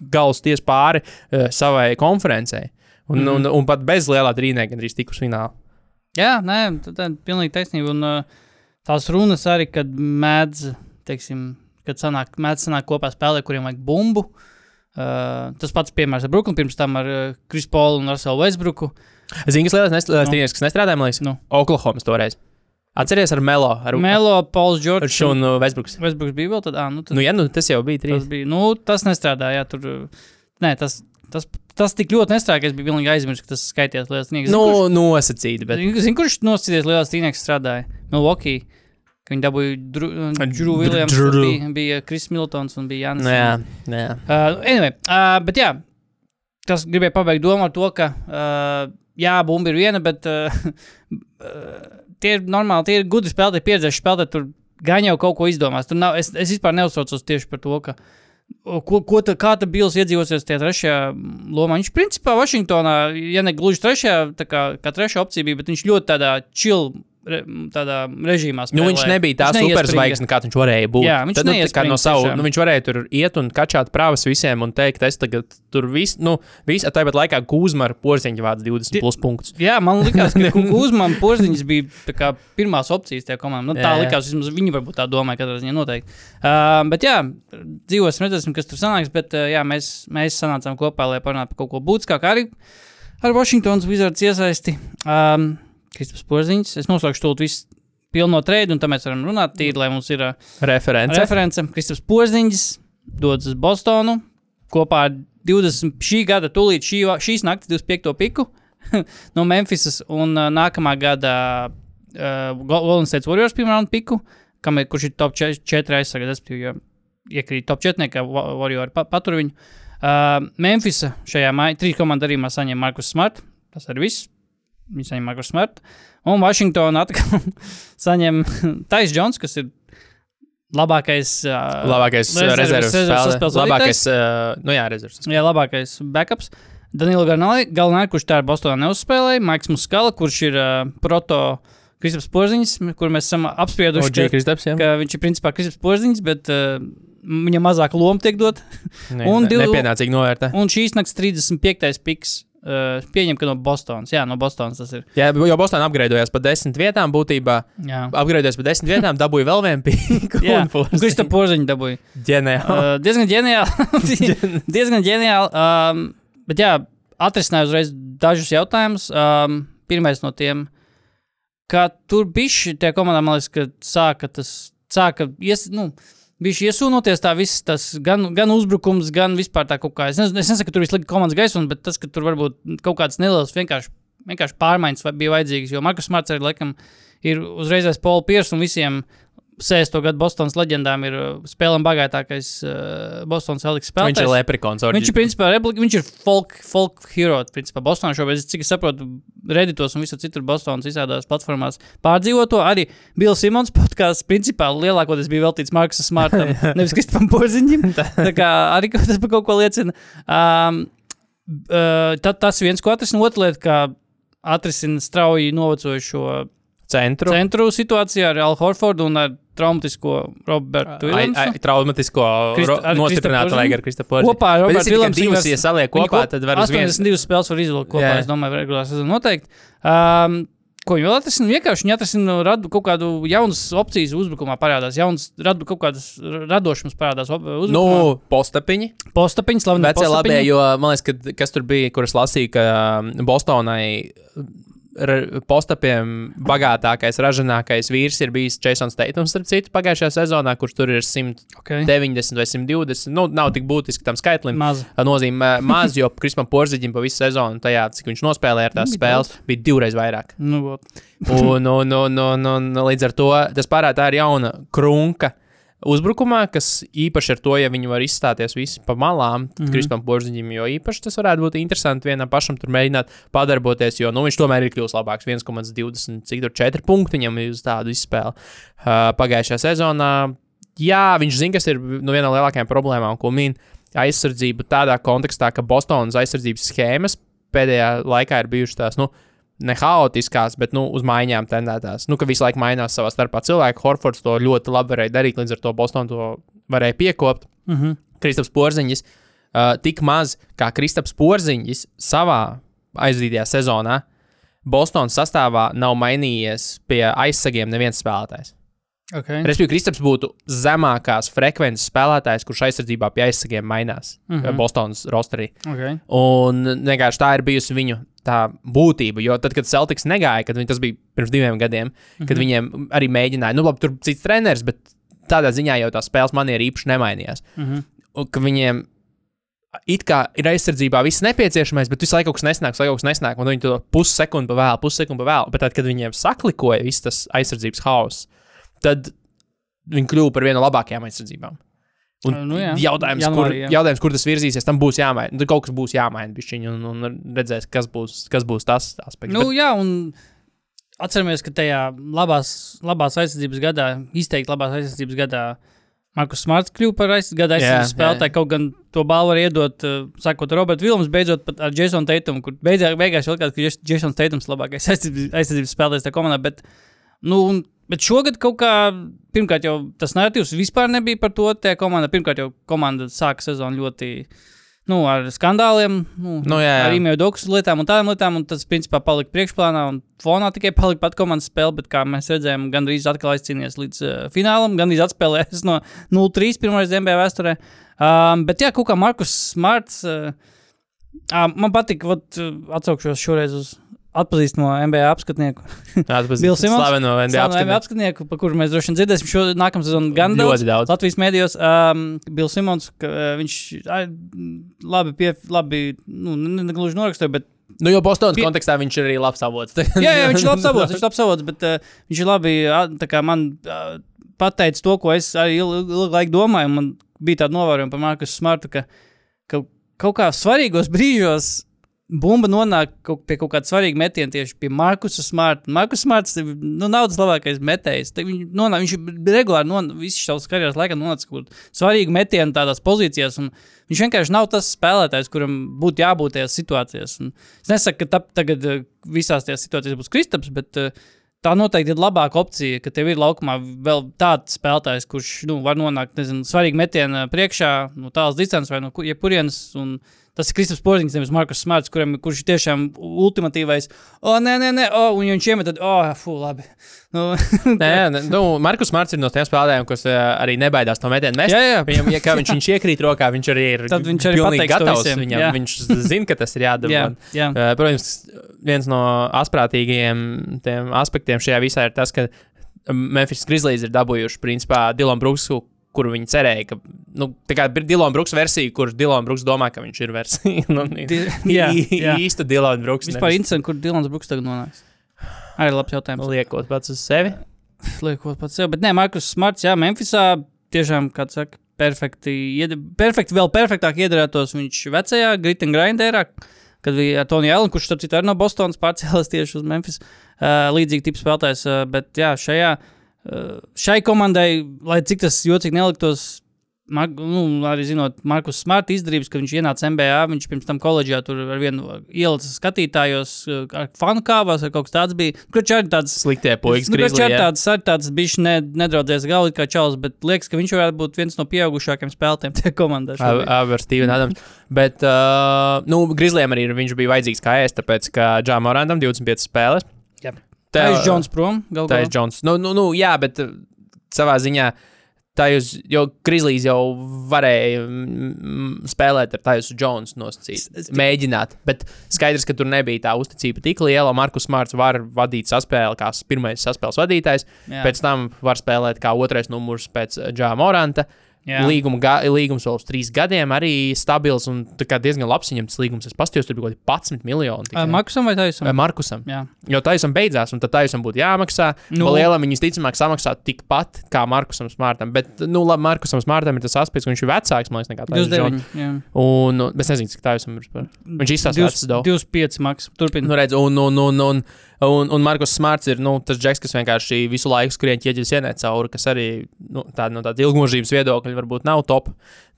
galvas ties pāri uh, savai konferencei. Un, mm. -hmm. un, un pat bez lielā trīnieka gandrīz tikus finālā.
Jā, nē, tā ir pilnīgi taisnība. Un uh, tās runas arī, kad mēdz, teiksim, kad sanāk, mēdz sanāk kopā spēlē, kuriem vajag bumbu. Uh, tas pats piemērs ar Brooklynu, pirms tam ar uh, Kris Paulu un Russellu Westbrooku.
Zini, kas lielais lielais
Nu.
kas nestrādāja, man liekas,
Nu.
Oklahomas toreiz. Atceries ar Melo, ar,
Melo, Pauls Džordžs.
Šunu Westbrooks.
Westbrooks bija vēl ah, nu, tad
Nu, ja, nu, tas jau bija
tas
trīs.
bija, nu, tas nestrādāja, jā, tur, uh, nē, tas, tas, tas tik ļoti nestrādāja, ka es biju pilnīgi aizmirsis, ka tas skaitījās liels sniegs.
Nu, nosacīti, bet.
Zini, zin, kurš nosacīties lielās trīnieks strādāja? Milwaukee. Ka Viņi dabūja Džuru
Dr-
Viljams,
Drew.
bija, bija Kris Miltons un bija Jānis.
Nu, jā, jā.
Uh, anyway, uh, bet jā, tas gribēja pabeigt domu ar to, ka uh, jā, bumba ir viena, bet uh, uh, tie ir normāli, tie ir gudri spēlētāji, pieredzējuši spēlētāji. Tur gan jau kaut ko izdomās. Tur nav, es, es vispār neuztraucos tieši par to, ka. Ko, ko tā, kā tā Bills iedzīvosies tajā trešajā lomā? Viņš principā Vašingtonā, ja ne gluži trešajā, tā kā, kā trešā opcija bija, bet viņš ļoti tādā chill re, tādā režīmā
Nu, viņš nebija tā
Viņš neiespringa.
superzvaigzne, kā viņš varēja būt.
Jā, viņš
Tad, nu, no savu, nu, viņš varēja tur iet un kačāt prāvas visiem un teikt, es tagad tur viss, nu, viss, tāpat laikā Kūzma ar porziņu vāc 20 plus punktus.
Jā, man liekas, ka Kuzmans porziņš bija kā pirmās opcijas tajā komandā. Nu, tā
jā.
likās, vismaz viņi varbūt tā domāja, katrā ziņā noteikti. Uh, bet jā, dzīvosim, redzēsim, kas tur sanāks. Bet uh, jā, mēs, mēs sanācām kopā, lai parunātu par kaut ko būtiskāku arī ar Washingtonas Wizards iesaisti. Um, Kristaps Porziņš, es noslēgšu to visu pilno trījus, un tā mēs varam runāt tīri, lai mums ir uh,
Reference.
reference. Kristaps Porziņš dodas uz Bostonu kopā ar 20 šī gada, tūlīt šī, šīs naktas 25. piku no Memphisas un uh, nākamā gada uh, Golden State Warriors pirmā raunda piku, kam ir, kurš ir top 4 aizsargājis, jo iekrīt top 4, kā Wa- Warriors pa, patur viņu. Uh, Memphisa šajā māja, trīs komandu darījumā saņem Markus Smart, tas arī viss. Viņi saņem Markus Smartu. Un Vašingtonā atkal saņem Tais Džons, kas ir labākais. Uh,
Labākais rezerves spēlētājs. Labākais, uh, nu jā, rezerves.
Jā, labākais backups. Danila Galvenais, kurš tā ir Bostonā neuzspēlēja, Maiks Muskala, kurš ir uh, proto Kristaps Porziņš, kur mēs esam apsprieduši,
Oģī
ka,
Kristaps,
ka viņš ir principā Kristaps Porziņš, bet uh, viņam mazāk loma tiek dot.
Ne,
un
ne,
divi-
nepienācīgi novērtē.
Un šīs nakts 35. piks. Uh, pieņem, ka no Bostonas. Jā, no Bostonas tas ir.
Jā, jo Bostonā apgleznojās pa desmit vietām, būtībā
Jā,
apgleznojās pa desmit vietām, dabūja vēl vienu pīku.
Jā. Kristaps Porziņš dabūja.
Ģeniāli.
Uh, diezgan ģeniāli. diezgan ģeniāli. Um, bet jā, atrisināju uzreiz dažus jautājumus. Um, pirmais no tiem, ka tur bija tie komandā, man liekas, ka sāka tas, sāka, ies, nu, bija iesūnoties tā viss, tas gan, gan uzbrukums, gan vispār tā kaut kā. Es nezinu, es nesaku, ka tur viss lika komandas gaismu, bet tas, ka tur varbūt kaut kāds neliels vienkārši. Vienkārši pārmaiņas bija vajadzīgas, jo Markus Marts arī laikam ir uzreizējis Pauli Piersu un visiem 60. gadu Bostonas leģendām ir uh, spēlēm bagātākais uh, Bostonas
Viņš
spēlētājs.
ir leprikons.
Viņš ir principā replika, viņš ir folk, folk hero. Principā Bostonā šobrīd, cik es saprotu, Redditos un visur citur Bostonas visādās platformās pārdzīvo to. Arī Bills Simons podkāsts principā lielākoties bija veltīts Markusam Smartam, nevis Kristupam Porziņam. Tā kā arī tas par kaut ko liecina. Um, uh, tad tas viens, ko atrisina, otra lieta, kā atrisina strauji novecojušo
centru.
centru situācijā ar Al Horfordu un ar traumatisko Robertu
ai, traumatisko
Krista-
nostiprinātu vajag ar Krista Porziņu.
Kopā ar Robertu Williamsu
divas, ja saliek kopā,
kop-
tad var uz viens.
82 spēles var izvilkt kopā.
Jā.
Es domāju, regulārā sezonā noteikti. Um, ko viņi vēl atrisina? Vienkārši viņi atrisina radu kaut kādu jaunas opcijas uzbrukumā parādās. Jaunas, radu kaut kādas radošums parādās uzbrukumā.
Nu, postapiņi.
postapiņi, slaveni
Vecie labie, jo man liekas, ka kas tur bija, kuras lasīja, ka um, Bostonai postapiem bagātākais, ražīgākais vīrs ir bijis Jasons Teitons, starp citu, pagājušajā sezonā, kurš tur ir 190
Okay.
vai 120. Nu, nav tik būtiski tam skaitlim.
Maz.
Nozīmē maz, jo Krispam Porziņam pa visu sezonu, tajā, cik viņš nospēlēja ar tās
Bija
spēles, bija divreiz vairāk.
Nu, vot.
Un, un, un, un, un līdz ar to tas parāda, tā ir jauna krunka. Uzbrukumā, kas īpaši ar to, ja viņi var izstāties visi pa malām, tad mm. -hmm. Krispam Porziņam jau īpaši tas varētu būt interesanti vienam pašam tur mēģināt padarboties, jo nu, viņš tomēr ir kļuvis labāks. 1,20, cik tur 4 punkti viņam uz tādu izspēli uh, pagājušajā sezonā. Jā, viņš zina, kas ir nu, viena no lielākajām problēmām, ko min aizsardzība tādā kontekstā, ka Bostonas aizsardzības schēmas pēdējā laikā ir bijušas tās. Nu, ne haotiskās, bet nu, uz maiņām tendētās. Nu, ka visu laiku mainās savā starpā cilvēki. Horfords to ļoti labi varēja darīt, līdz ar to Bostonā to varēja piekopt.
Mm -hmm.
Kristaps Porziņš uh, tik maz kā Kristaps Porziņš savā aizdītajā sezonā. Bostonas sastāvā nav mainījies pie aizsargiem neviens spēlētājs.
okay.
Respektīvi, Kristaps būtu zemākās frekvences spēlētājs, kurš aizsardzībā pie aizsargiem mainās mm. -hmm. Bostonas rosterī.
Okay.
Un vienkārši tā ir bijusi viņu tā būtība. Jo tad, kad Celtics negāja, kad viņi, tas bija pirms diviem gadiem, mm -hmm. kad viņiem arī mēģināja, nu, labi, tur cits treneris, bet tādā ziņā jau tā spēles maniera īpaši nemainījās.
Mm -hmm.
Un ka viņiem it kā ir aizsardzībā viss nepieciešamais, bet visu laiku kaut kas nesnāk, visu laiku kaut kas nesnāk, un viņi to pussekundi pa vēlu, pussekundi pa vēlu. Bet tad, kad viņiem saklikoja viss tas aizsardzības hauss, tad viņi kļuva par vienu no labākajām aizsardzībām. Un
Nu jā,
jautājums,
janvārī,
kur,
jā.
jautājums, kur tas virzīsies, tam būs jāmaina. Nu, kaut kas būs jāmaina, bišķiņ, un, un redzēs, kas būs, kas būs tas aspekts.
Nu,
Bet,
jā, un atceramies, ka tajā labās, labās aizsardzības gadā, izteikti labās aizsardzības gadā, Markus Smarts kļuva par aiz, gada aizsardzības spēlētāju. Kaut gan to balvu var iedot, uh, sakot, Roberts Vilnius, beidzot pat ar Jasonu Teitumu, kur beidzā, beigās jau likās, ka Jas- Jasons Teitums ir labākais aizsardzības, aizsardzības spēlētājs tajā komandā. Bet, nu, un- bet šogad kaut kā, pirmkārt, jau tas narratīvs vispār nebija par to tajā komandā. Pirmkārt, jau komanda sāka sezonu ļoti. Nu, ar skandāliem, nu,
Nu, jā, jā.
ar īmēju dokusu lietām un tādām lietām, un tas, principā, palika priekšplānā, un fonā tikai palika pat komandas spēle, bet, kā mēs redzējām, gandrīz atkal aizcīnījās līdz uh, finālam, gandrīz atspēlējās no 0-3 pirmais NBA vēsturē. Um, bet, jā, kaut kā Markus Smarts, uh, uh, man patīk, vat, uh, atsaukšos šoreiz uz atpazīstamo NBA apskatnieku. Simons?
slaveno NBA apskatnieku.
apskatnieku, par kuru mēs droši vien dzirdēsim šo nākamā sezonu gan daudz.
Daudz.
Latvijas mēdījos, um, Bills Simons, ka, uh, viņš ai, labi, pie, labi nu, ne, ne gluži norakstīja, bet
Nu, jo Bostonas
Pie-
kontekstā viņš ir arī labs avots.
jā, jā, viņš ir labs avots, viņš ir labs avots, bet uh, viņš ir labi, kā man uh, pateicis to, ko es arī ilgu, ilgu laiku domāju, man bija tāda novērojuma par Markusu Smartu, ka, ka kaut kā svarīgos brīžos bumba nonāk kaut, pie kaut kāda svarīga metiena tieši pie Markusa Smarta. Markus Smarts ir nu, naudas labākais metējs. Te Viņš, nonāk, viņš ir regulāri non, visu savas karjeras laikā nonācis kaut kur svarīgu metienu tādās pozīcijās. Viņš vienkārši nav tas spēlētājs, kuram būtu jābūt tajās situācijās. Un es nesaku, ka tap, tagad eh, visās tajās situācijās būs Kristaps, bet uh, tā noteikti ir labāka opcija, ka tev ir laukumā vēl tāds spēlētājs, kurš nu, var nonākt nezinu, svarīgi metienā priekšā, no tālas distances vai no kur- jebkurienes. un Tas ir Kristaps Porziņš, nevis Markus Smarts, kuram, kurš ir tiešām ultimatīvais. O, nē, nē, nē, o, un ja viņš iemet, tad, o, fū, labi. Nu,
Nē, nē, nu, Markus Marts ir no tiem spēlētājiem, kas uh, arī nebaidās no metiena.
Jā, jā.
Viņam, ja kā viņš, viņš iekrīt rokā, viņš arī ir
Tad viņš arī
pilnīgi gatavs. Viņam,
jā.
viņš zina, ka tas ir jādara.
jā, jā.
Uh, protams, viens no asprātīgajiem tiem aspektiem šajā visā ir tas, ka Memphis Grizzlies ir dabūjuši principā Dilonu Brooksu, kuru viņi cerēja, ka nu, tā kā ir Dilona Brooks versija, kurš Dilona Brooks domā, ka viņš ir versija. nu,
Di- jā, jā.
īsta Dilona Brooks.
Vispār interesanti, kur Dilans Bruks tagad nonāks. Arī labs jautājums.
liekot pats uz sevi.
liekot pats sev. Bet nē, Markus Smarts, jā, Memphisā tiešām, kā saka, perfekti, perfekti vēl perfektāk iedarētos viņš vecajā Gritāna Grinderā, kad bija ar Toniju Alenu, kurš, starp citu, arī no Bostonas pārcēlās tieši uz Memphis. Uh, līdzīgi tips spēlētājs, uh, bet jā, šajā, šai komandai, lai cik tas jocīgi neliktos, Mar nu, arī zinot Markus Smarta izdarības, kad viņš ienāca MBA, viņš pirms tam koledžā tur ar vienu ielicis skatītājos, ar fanu kāvās, ar kaut kas tāds bija. Kurš arī tāds
Sliktie puikas,
Nu,
Grizzlies.
Viņš ir tāds, arī tāds bijis ne, nedraudzies galvā kā čels, bet liekas, ka viņš varētu būt viens no pieaugušākajiem spēlētājiem tajā komandā.
ar Stevenu Adams. Bet, uh, nu, Grizzliem arī viņš bija vajadzīgs kā ēst, tāpēc, ka Džām Morandam 25 spēles. Tā
ir Džons prom.
Tā ir Džons. Nu, nu, nu, jā, bet uh, savā ziņā. Tā jūs, jo Grizzlies jau varēja mm, mm, spēlēt ar tādu Jones nosacīt, mēģināt. Bet skaidrs, ka tur nebija tā uzticība tik liela. Markus Mārts var vadīt saspēli kā pirmais saspēles vadītājs.
Jā.
Pēc tam var spēlēt kā otrais numurs pēc Džā Moranta.
Jā.
Līguma, ga, līgums vēl uz trīs gadiem, arī stabils un diezgan labs viņam tas līgums. Es paskatījos, tur bija kaut kādi 11 miljoni. Tikai.
Markusam vai Taisam?
Markusam.
Jā.
Jo Taisam beidzās, un tad Taisam būtu jāmaksā.
Nu.
Lielam viņas ticamāk samaksā tikpat kā Markusam Smartam. Bet, nu, labi, Markusam Smartam ir tas aspekts, ka viņš ir vecāks, man liekas, nekā Taisam.
29. Jā.
Un, nu, es nezinu, cik Taisam ir. Viņš izstāsta vecs daudz.
25 maks. Turpin.
Nu, redz, un, un, un, un, un, un Markus Smarts ir nu, tas džeks, kas vienkārši visu laiku skrien ķieģeļus ienēt cauri, kas arī nu, tāda no tāda ilgmūžības viedokļa varbūt nav top,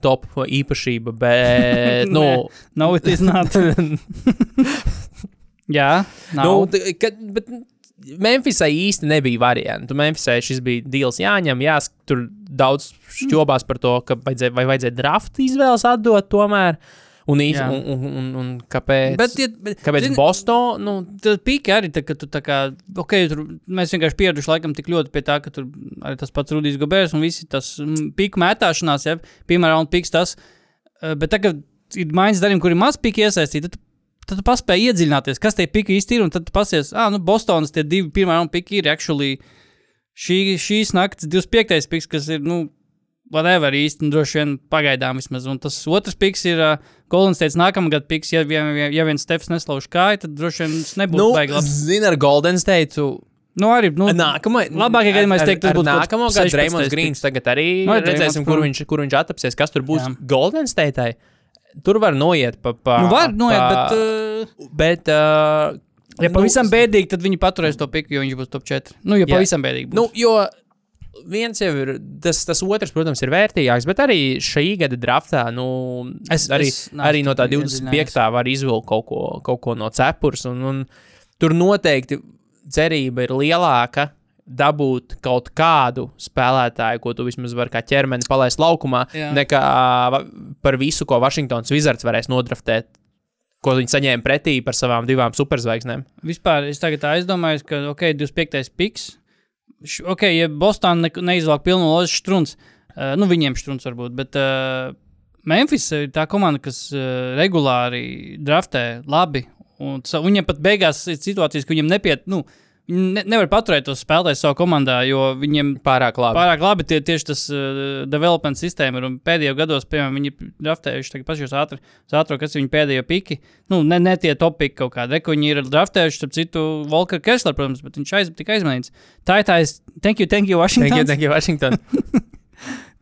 top īpašība, bet, nu,
Nav it is not. Jā, nav.
nu kad, bet Memphisai īsti nebija variantu. Memphisai šis bija deals jāņem, jās, tur daudz šķobās par to, ka vajadzēja, vai vajadzēja draft izvēles atdot tomēr. Un, īs,
Jā.
un, un, un, un kāpēc?
Bet, ja, bet,
kāpēc
zini,
Bostonā? Nu,
Tas pīk arī, tā, ka tu tā kā, ok, tur mēs vienkārši pieraduši laikam tik ļoti pie tā, ka tur arī tas pats Rudijs Gobērs un visi tas mm, pīku mētāšanās, ja, piemēram, un pīks tas, eh, bet tagad ir maiņas darījumi, kuri maz pīki iesaistīti, tad, tad tu paspēji iedziļināties, kas tie pīki īsti ir, un tad tu pasies, ah, nu, Bostonas tie divi pirmā un pīki ir actually šī, šīs nakts 25. piks, kas ir, nu, whatever īsti, nu, droši vien pagaidām vismaz, un tas otrs piks ir uh, Golden State nākamgad piks, ja, ja, ja viens Stefs neslauž kāju, tad droši vien tas nebūs
nu
nu, baigi labs.
zini, ar Golden State.
Nu, arī, nu,
Nākamā,
labākajā gadījumā es teiktu,
nākamo
kāds
gadu
16.
Dreamlands Grīns. Tagad arī
Nu,
no,
ar
redzēsim, kur viņš, kur viņš atapsies, kas tur būs.
Jā.
Golden State. Tur var noiet pa. pa
nu var noiet,
pa,
bet, uh,
bet uh,
ja pavisam bēdīgi, tad viņi paturēs to piku, jo viņš būs top 4. Nu, ja
Jā.
pavisam bēdīgi būs.
Nu, jo viens jau ir, tas, tas otrs, protams, ir vērtīgāks, bet arī šī gada draftā, nu,
Es-
arī,
es
arī no tā
tik
25. var izvilkt kaut ko, kaut ko no cepures. Un, un tur noteikti cerība ir lielāka. Dabūt kaut kādu spēlētāju, ko tu vismaz vari kā ķermeni palaist laukumā,
Jā.
nekā par visu, ko Vašingtons Wizards varēs nodraftēt, ko viņi saņēma pretī par savām divām superzvaigznēm.
Vispār es tagad aizdomājos, ka, ok, 25. piks. Ok, ja Bostonā ne, neizvelk pilnu lozu strūns, uh, nu viņiem strūns varbūt, bet uh, Memphis ir tā komanda, kas uh, regulāri draftē labi. Un sa- viņiem pat beigās ir situācijas, ka viņiem nepiet, nu, viņi ne, nevar paturēt tos spēlētājus savā komandā, jo viņiem
Pārāk labi.
Pārāk labi tie, tieši tas uh, development sistēma ir. Pēdējos gados, piemēram, viņi draftējuši ātri, ātri, kas ir viņu pēdējie piki. Nu, ne, ne tie top piki kaut kādi. Reku viņi ir draftējuši, starp citu, Volker Kessler, protams, bet viņš aiz, tika aizmainīts. Tā ir tā, es, thank you, thank you,
Thank you,
Washington.
thank you, Washington.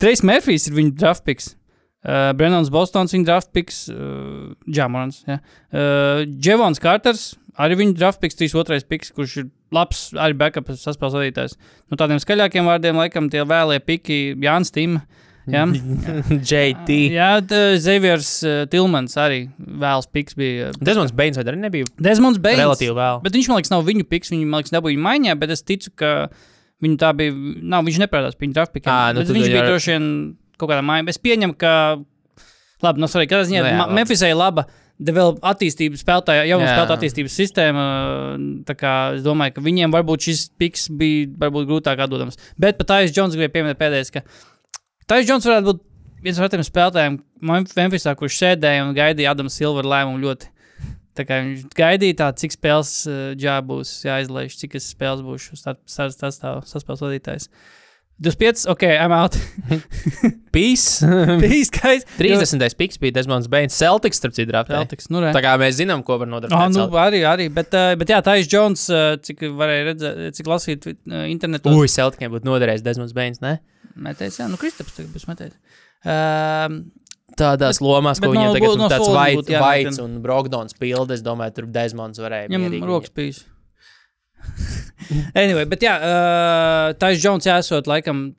Trejs Mērfijs ir viņa draft piks. Uh, Brennons Bostons, viņa draft picks, uh, Džamorans. Ja. Uh, Dževons Kārters, arī viņa draft picks, 3-2 picks, kurš ir labs, arī backup saspēles vadītājs. No tādiem skaļākiem vārdiem, laikam, tie vēlie piki Jānis Tim. Ja.
JT.
Jā, Zeviers uh, Tilmans arī vēls piks bija.
Desmonds Beins vai arī nebija
Desmonds Beins.
relatīvi vēl.
Bet viņš, man liekas, nav viņu piks. Viņu, man liekas, nebija viņa maiņā, bet es ticu, ka viņu tā bija. Nav, viņš neprātās pie viņa draft pikiem.
Ā, nu
viņš bija droši vien kaut kādā maiņā. Es pieņemu, ka. Labi, no svarīgi, kādā ziņā
Nu jā,
Ma-
labi.
Memphisai ir laba. Vēl attīstības spēlētāja, jau
Jā.
spēlētāja attīstības sistēma. Es domāju, ka viņiem varbūt šis piks bija varbūt grūtāk atdodams. Bet pat Tais Džons gribēja pieminēt pēdējais, ka Tais Džons varētu būt viens no tiem spēlētājiem Memphisā, kurš sēdēja un gaidīja Adamu Silveru lēmumu ļoti. Tā kā viņš gaidīja, tā, cik spēles uh, būs jāizlaiž, cik es spēles būšu sastāvs vadītājs. 25, ok, I'm out.
Peace.
Bija skaisti.
30. piks bija Desmonds Beins. Celtics, starp citu, draftē.
Celtics, nu, re.
Tā kā mēs zinām, ko var
Ah,
nodrošināt.
nu,
Celtics.
arī, arī, bet, uh, bet jā, tā ir Jones, uh, cik varēja redzēt, cik lasīt internetā.
Ui, Celticiem būtu noderējis Desmonds Beins, ne?
Metējis, jā, nu, Kristaps tagad būs metējis. Um,
Tādās lomās, ko
bet
viņiem
no-
tagad
no
ir tāds
sola
Vaits Vaits
un-
un Brogdons pildi. Es domāju, tur Desmonds varēja.
Viņam rokas bijis. anyway, bet jā, uh, Tais Jones jāsot, laikam,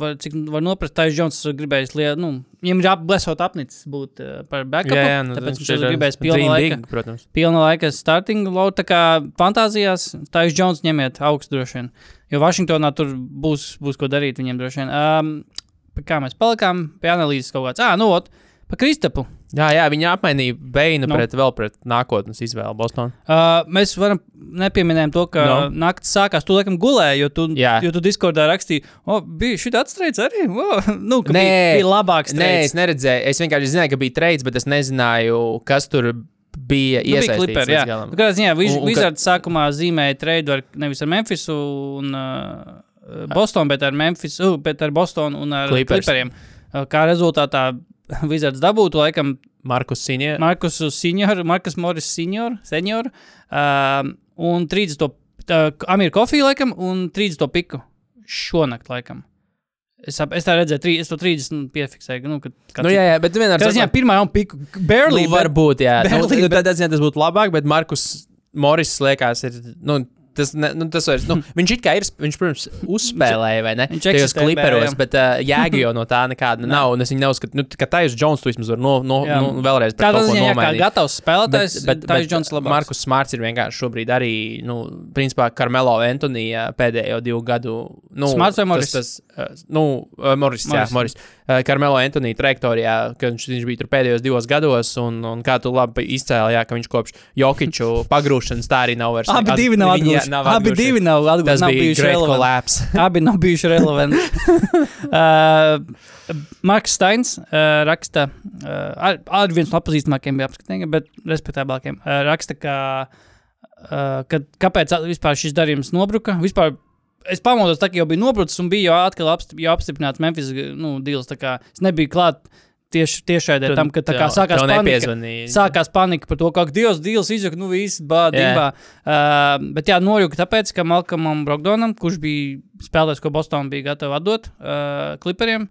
var, cik var noprast, Tais Jones gribējis, liet, nu, viņam ir apblesot apnicis būt uh, par backup.
Jā, jā, nu,
tāpēc
viņš
ir gribējis pilnu laiku.
protams.
Pilna laika starting load, tā kā fantāzijās, Tais Jones ņemiet augstu droši vien. Jo Vašingtonā tur būs, būs ko darīt viņiem droši vien. Um, kā mēs palikām, pie analīzes kaut kāds. Ah, nu, ot, pa Kristapu.
Jā, jā, viņi apmainīja Beinu
Nu.
pret vēl pret nākotnes izvēli Bostonā.
Uh, mēs varam nepieminēt to, ka no.
No.
naktis sākās. Tu laikam gulēji, jo tu,
Jā.
jo tu Discordā rakstīji, o, bija šī atstrēdz arī. O, nu,
Nē.
bija, bija labāks.
Nē, es neredzēju. Es vienkārši zināju, ka bija trades, bet es nezināju, kas tur bija
Nu, bija
iesaistīts.
kliperi, jā.
galam.
Nu, Kādā ziņā
un ka-
Wizards sākumā zīmēja trade ar, nevis ar Memphisu un uh, Bostonu, bet ar Memphis, uh, bet ar Bostonu un ar
Clippers.
Clipperiem. Uh, kā rezultātā Wizards dabūtu laikam
Markus Sinē.
Markusu Senioru, Markus Morris Senioru, senioru um, un 30. Uh, Amir Kofiju laikam un 30. piku šonakt laikam. Es, ap, es tā redzēju, tri, es to 30 piefiksēju. Nu, kad,
Nu, jā, jā, bet
Tas ziņā pirmā jau piku, barely.
Nu, varbūt, jā. Nu,
Barely,
nu,
bet-
tādā ziņā tas būtu labāk, bet Markus Morris liekas, ir. Nu, Tas, ne, nu, tas vairs, nu, viņš it kā ir, viņš, protams, uzspēlēja, vai ne?
Viņš
Tajos
eksistē
kliperos, bet uh, jēga jau no tā nekāda nav. Un es viņu neuzskatu, nu, ka Taisa Jones to vismaz var no, no,
Jā.
nu, vēlreiz
Tādā
kaut ko
ziņā, jā,
nomainīt.
gatavs spēlētājs, bet, bet, Džons labāks.
Markus Smarts ir vienkārši šobrīd arī, nu, principā, Karmelo Antonija pēdējo divu gadu. Nu,
Smarts vai Morris?
Tas, tas, nu, uh, Morris, jā,
Morris.
Morris. Uh, Karmelo Antonija trajektorijā, kad viņš, viņš bija tur pēdējos divos gados, un, un kā tu labi izcēli, jā, ka viņš kopš Jokiču pagrūšanas tā arī nav vairs.
Abi divi nav
viņi, jā,
atguvuši. Abi divi nav atguvuši.
Tas
nav
bija
bijuši
collapse.
Abi nav bijuši relevanti. uh, Marks Steins uh, raksta, uh, arī viens no pazīstamākajiem bija apskatītājiem, bet respektablākiem. Uh, raksta, ka, uh, ka kāpēc vispār šis darījums nobruka. Vispār Es pamodos, tā kā jau bija nobrucis un bija jau atkal apstip, apstiprināts Memphis nu, deals. kā Es nebiju klāt tieši tiešai
Tu-
tam, ka tā kā sākās panika. Sākās panika par to, ka Dievs deals izjūta, nu viss bādībā. Uh, bet jā, norūka tāpēc, ka Malkamam Brogdonam, kurš bija spēlētājs, ko Bostonā bija gatava atdot uh, kliperiem,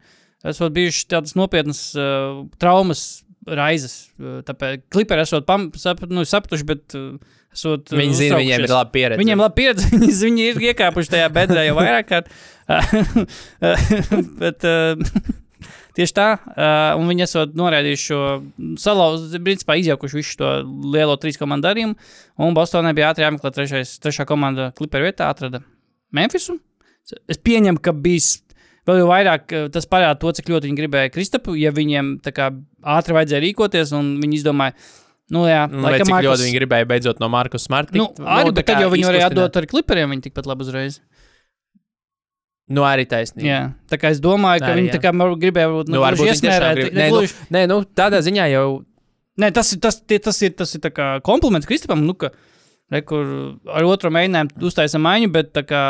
esot bijušas tādas nopietnas uh, traumas raizes. Uh, tāpēc kliperi esot pam, sap, nu, sapratuši, bet uh, esot. uh,
Viņi zina, viņiem ir laba pieredze.
Viņiem ir labi pieredze, viņi, ir iekāpuši tajā bedrē jau vairāk kārt. Bet uh, tieši tā, uh, un viņi esat noraidījuši šo salauzu, principā izjaukuši visu to lielo trīs komandu darījumu. Un Bostonai bija ātri jāmeklē trešais, trešā komanda klipa vietā, atrada Memphisu. Es pieņemu, ka bijis. Vēl jau vairāk eh, tas parāda to, cik ļoti viņi gribēja Kristapu. Ja viņiem tā kā ātri vajadzēja rīkoties, un viņi izdomāja, nu, jā,
Nu, vai cik
Markus-
ļoti viņi gribēja beidzot no Markus Smarta.
Nu, arī, bet tad jau viņi varēja atdot ar klipriem, viņi tikpat labi uzreiz.
Nu, arī taisnība.
Jā, tā kā es domāju, ka
Arī,
viņi
jā.
tā kā gribēja būt
Nu, varbūt viņi tiešām grib- Nē, nu, nē, nu, tādā ziņā jau.
Nē, tas, ir- tas, tie- tas ir, tas ir tā kā kompliments Kristupam. Nu, ka, re, kur ar otru mēģinājumu uztaisām maiņu, bet kā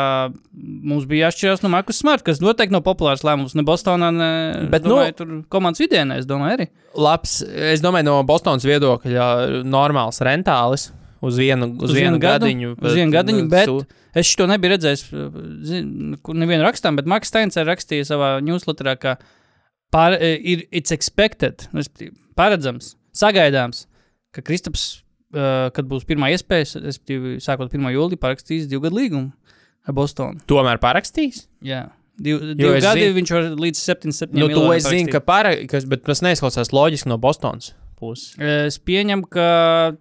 mums bija jāšķirās no Markus Smart, kas noteikti nav populārs lēmums. Ne Bostonā, ne
Bet,
bet,
nu-
domāju, tur komandas vidienē, es domāju, arī.
Labs, es domāju, no Bostonas viedokļa, normāls rentālis uz vienu, uz
Uz
vienu
vienu
gadiņu.
uz vienu gadiņu,
nu,
bet-
su-
Es to nebiju redzējis, kur nevienu rakstām, bet Marks Steins rakstīja savā newsletterā, ka pār, eh, ir it's expected, respektīvi, paredzams, sagaidāms, ka Kristaps, kad būs pirmā iespēja, respektīvi, sākot 1. jūlijā, parakstīs divu gadu līgumu ar Bostonu.
Tomēr parakstīs.
Jā. Div, divi
es
gadi
zinu-
viņš var līdz 7,7
Nu, to es zinu, ka parakstīs, bet tas neizklausās loģiski no Bostonas puses.
Es pieņemu, ka